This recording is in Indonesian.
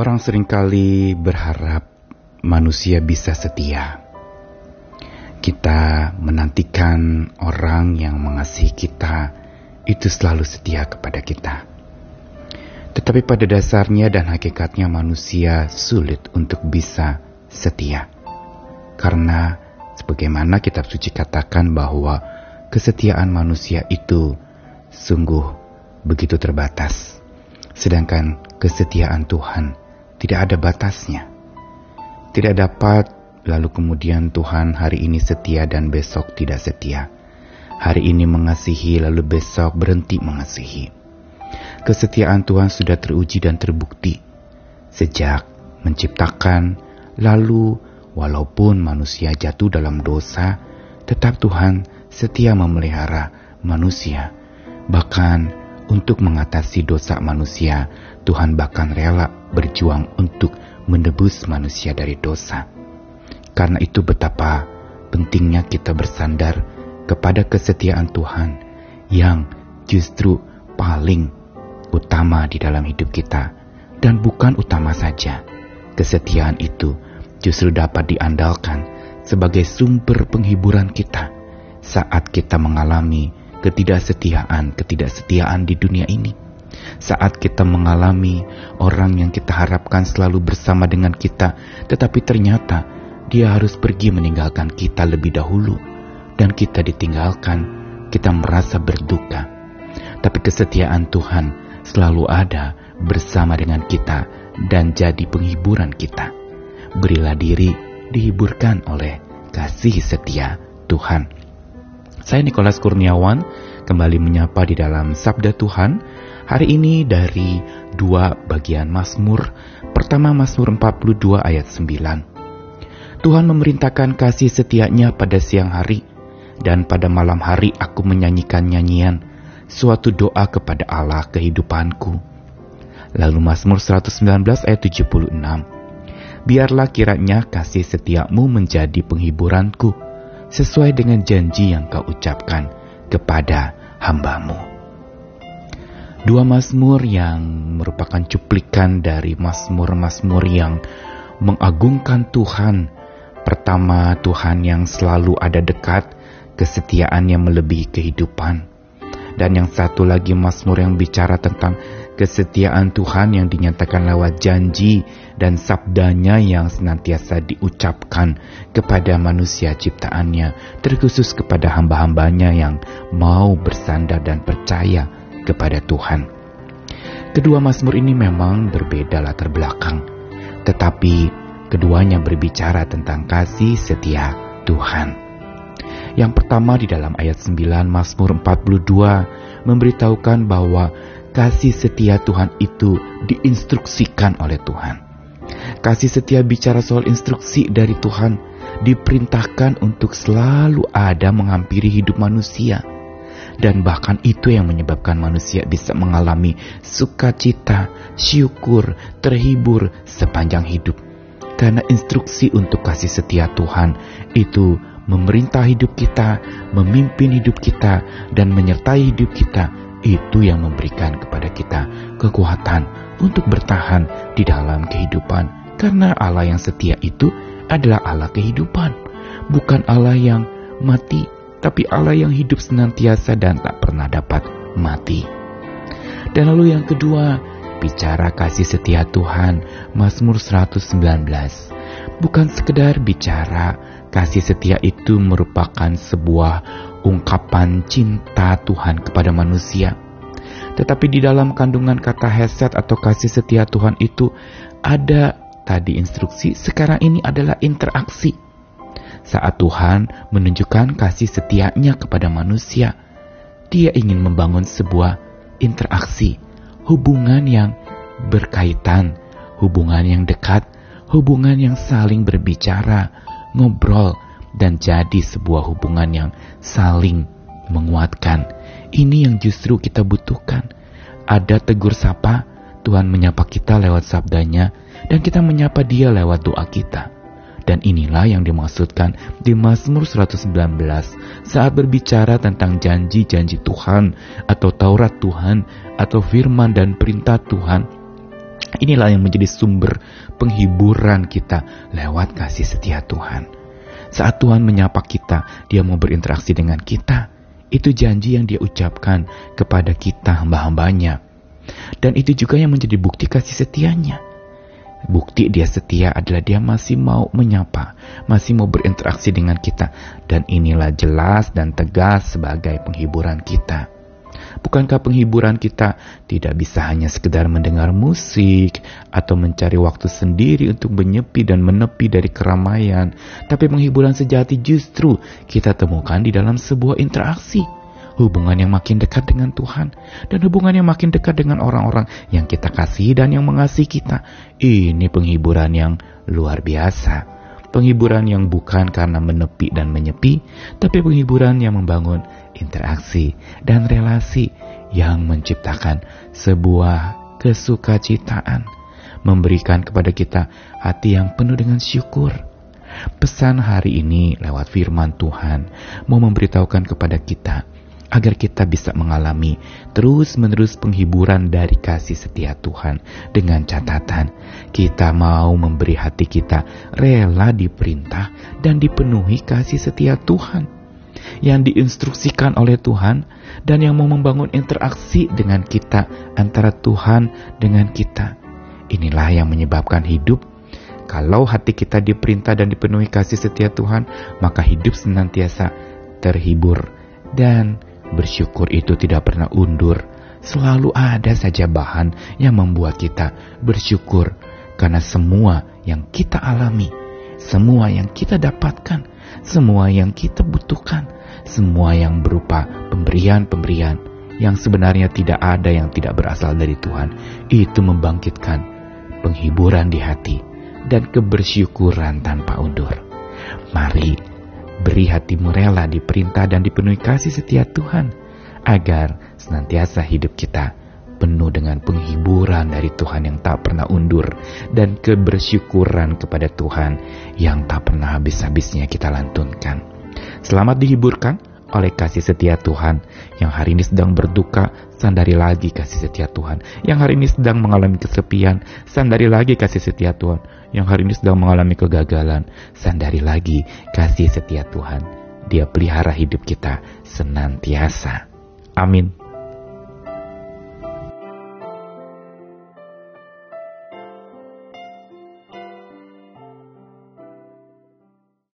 Orang sering kali berharap manusia bisa setia. Kita menantikan orang yang mengasihi kita itu selalu setia kepada kita. Tetapi pada dasarnya dan hakikatnya manusia sulit untuk bisa setia. Karena sebagaimana kitab suci katakan bahwa kesetiaan manusia itu sungguh begitu terbatas. Sedangkan kesetiaan Tuhan tidak ada batasnya. Tidak dapat lalu kemudian Tuhan hari ini setia dan besok tidak setia. Hari ini mengasihi lalu besok berhenti mengasihi. Kesetiaan Tuhan sudah teruji dan terbukti sejak menciptakan lalu walaupun manusia jatuh dalam dosa tetap Tuhan setia memelihara manusia bahkan untuk mengatasi dosa manusia Tuhan bahkan rela berjuang untuk menebus manusia dari dosa. Karena itu betapa pentingnya kita bersandar kepada kesetiaan Tuhan yang justru paling utama di dalam hidup kita. Dan bukan utama saja, kesetiaan itu justru dapat diandalkan sebagai sumber penghiburan kita saat kita mengalami ketidaksetiaan-ketidaksetiaan di dunia ini saat kita mengalami orang yang kita harapkan selalu bersama dengan kita, tetapi ternyata dia harus pergi meninggalkan kita lebih dahulu, dan kita ditinggalkan, kita merasa berduka. Tapi kesetiaan Tuhan selalu ada bersama dengan kita dan jadi penghiburan kita. Berilah diri dihiburkan oleh kasih setia Tuhan. Saya Nikolas Kurniawan kembali menyapa di dalam Sabda Tuhan Hari ini dari dua bagian Mazmur. Pertama Mazmur 42 ayat 9. Tuhan memerintahkan kasih setianya pada siang hari, dan pada malam hari aku menyanyikan nyanyian, suatu doa kepada Allah kehidupanku. Lalu Mazmur 119 ayat 76. Biarlah kiranya kasih setiamu menjadi penghiburanku, sesuai dengan janji yang kau ucapkan kepada hambamu. Dua Mazmur yang merupakan cuplikan dari Mazmur-Mazmur yang mengagungkan Tuhan. Pertama, Tuhan yang selalu ada dekat, kesetiaan yang melebihi kehidupan. Dan yang satu lagi Mazmur yang bicara tentang kesetiaan Tuhan yang dinyatakan lewat janji dan sabdanya yang senantiasa diucapkan kepada manusia ciptaannya, terkhusus kepada hamba-hambanya yang mau bersandar dan percaya kepada Tuhan. Kedua Mazmur ini memang berbeda latar belakang, tetapi keduanya berbicara tentang kasih setia Tuhan. Yang pertama di dalam ayat 9 Mazmur 42 memberitahukan bahwa kasih setia Tuhan itu diinstruksikan oleh Tuhan. Kasih setia bicara soal instruksi dari Tuhan diperintahkan untuk selalu ada menghampiri hidup manusia dan bahkan itu yang menyebabkan manusia bisa mengalami sukacita, syukur, terhibur sepanjang hidup. Karena instruksi untuk kasih setia Tuhan itu memerintah hidup kita, memimpin hidup kita, dan menyertai hidup kita. Itu yang memberikan kepada kita kekuatan untuk bertahan di dalam kehidupan. Karena Allah yang setia itu adalah Allah kehidupan, bukan Allah yang mati tapi Allah yang hidup senantiasa dan tak pernah dapat mati. Dan lalu yang kedua, bicara kasih setia Tuhan, Mazmur 119. Bukan sekedar bicara kasih setia itu merupakan sebuah ungkapan cinta Tuhan kepada manusia. Tetapi di dalam kandungan kata heset atau kasih setia Tuhan itu ada tadi instruksi, sekarang ini adalah interaksi saat Tuhan menunjukkan kasih setianya kepada manusia, dia ingin membangun sebuah interaksi, hubungan yang berkaitan, hubungan yang dekat, hubungan yang saling berbicara, ngobrol, dan jadi sebuah hubungan yang saling menguatkan. Ini yang justru kita butuhkan. Ada tegur sapa, Tuhan menyapa kita lewat sabdanya, dan kita menyapa dia lewat doa kita. Dan inilah yang dimaksudkan di Mazmur 119 saat berbicara tentang janji-janji Tuhan atau Taurat Tuhan atau firman dan perintah Tuhan Inilah yang menjadi sumber penghiburan kita lewat kasih setia Tuhan. Saat Tuhan menyapa kita, Dia mau berinteraksi dengan kita. Itu janji yang Dia ucapkan kepada kita hamba-hambanya. Dan itu juga yang menjadi bukti kasih setianya. Bukti dia setia adalah dia masih mau menyapa, masih mau berinteraksi dengan kita. Dan inilah jelas dan tegas sebagai penghiburan kita. Bukankah penghiburan kita tidak bisa hanya sekedar mendengar musik atau mencari waktu sendiri untuk menyepi dan menepi dari keramaian, tapi penghiburan sejati justru kita temukan di dalam sebuah interaksi hubungan yang makin dekat dengan Tuhan, dan hubungan yang makin dekat dengan orang-orang yang kita kasih dan yang mengasihi kita. Ini penghiburan yang luar biasa. Penghiburan yang bukan karena menepi dan menyepi, tapi penghiburan yang membangun interaksi dan relasi yang menciptakan sebuah kesukacitaan, memberikan kepada kita hati yang penuh dengan syukur. Pesan hari ini lewat firman Tuhan mau memberitahukan kepada kita agar kita bisa mengalami terus-menerus penghiburan dari kasih setia Tuhan dengan catatan kita mau memberi hati kita rela diperintah dan dipenuhi kasih setia Tuhan yang diinstruksikan oleh Tuhan dan yang mau membangun interaksi dengan kita antara Tuhan dengan kita. Inilah yang menyebabkan hidup kalau hati kita diperintah dan dipenuhi kasih setia Tuhan, maka hidup senantiasa terhibur dan Bersyukur itu tidak pernah undur, selalu ada saja bahan yang membuat kita bersyukur karena semua yang kita alami, semua yang kita dapatkan, semua yang kita butuhkan, semua yang berupa pemberian-pemberian yang sebenarnya tidak ada yang tidak berasal dari Tuhan, itu membangkitkan penghiburan di hati dan kebersyukuran tanpa undur. Mari Beri hatimu rela diperintah dan dipenuhi kasih setia Tuhan, agar senantiasa hidup kita penuh dengan penghiburan dari Tuhan yang tak pernah undur dan kebersyukuran kepada Tuhan yang tak pernah habis-habisnya kita lantunkan. Selamat dihiburkan oleh kasih setia Tuhan yang hari ini sedang berduka, sandari lagi kasih setia Tuhan. Yang hari ini sedang mengalami kesepian, sandari lagi kasih setia Tuhan yang hari ini sedang mengalami kegagalan, sandari lagi kasih setia Tuhan. Dia pelihara hidup kita senantiasa. Amin.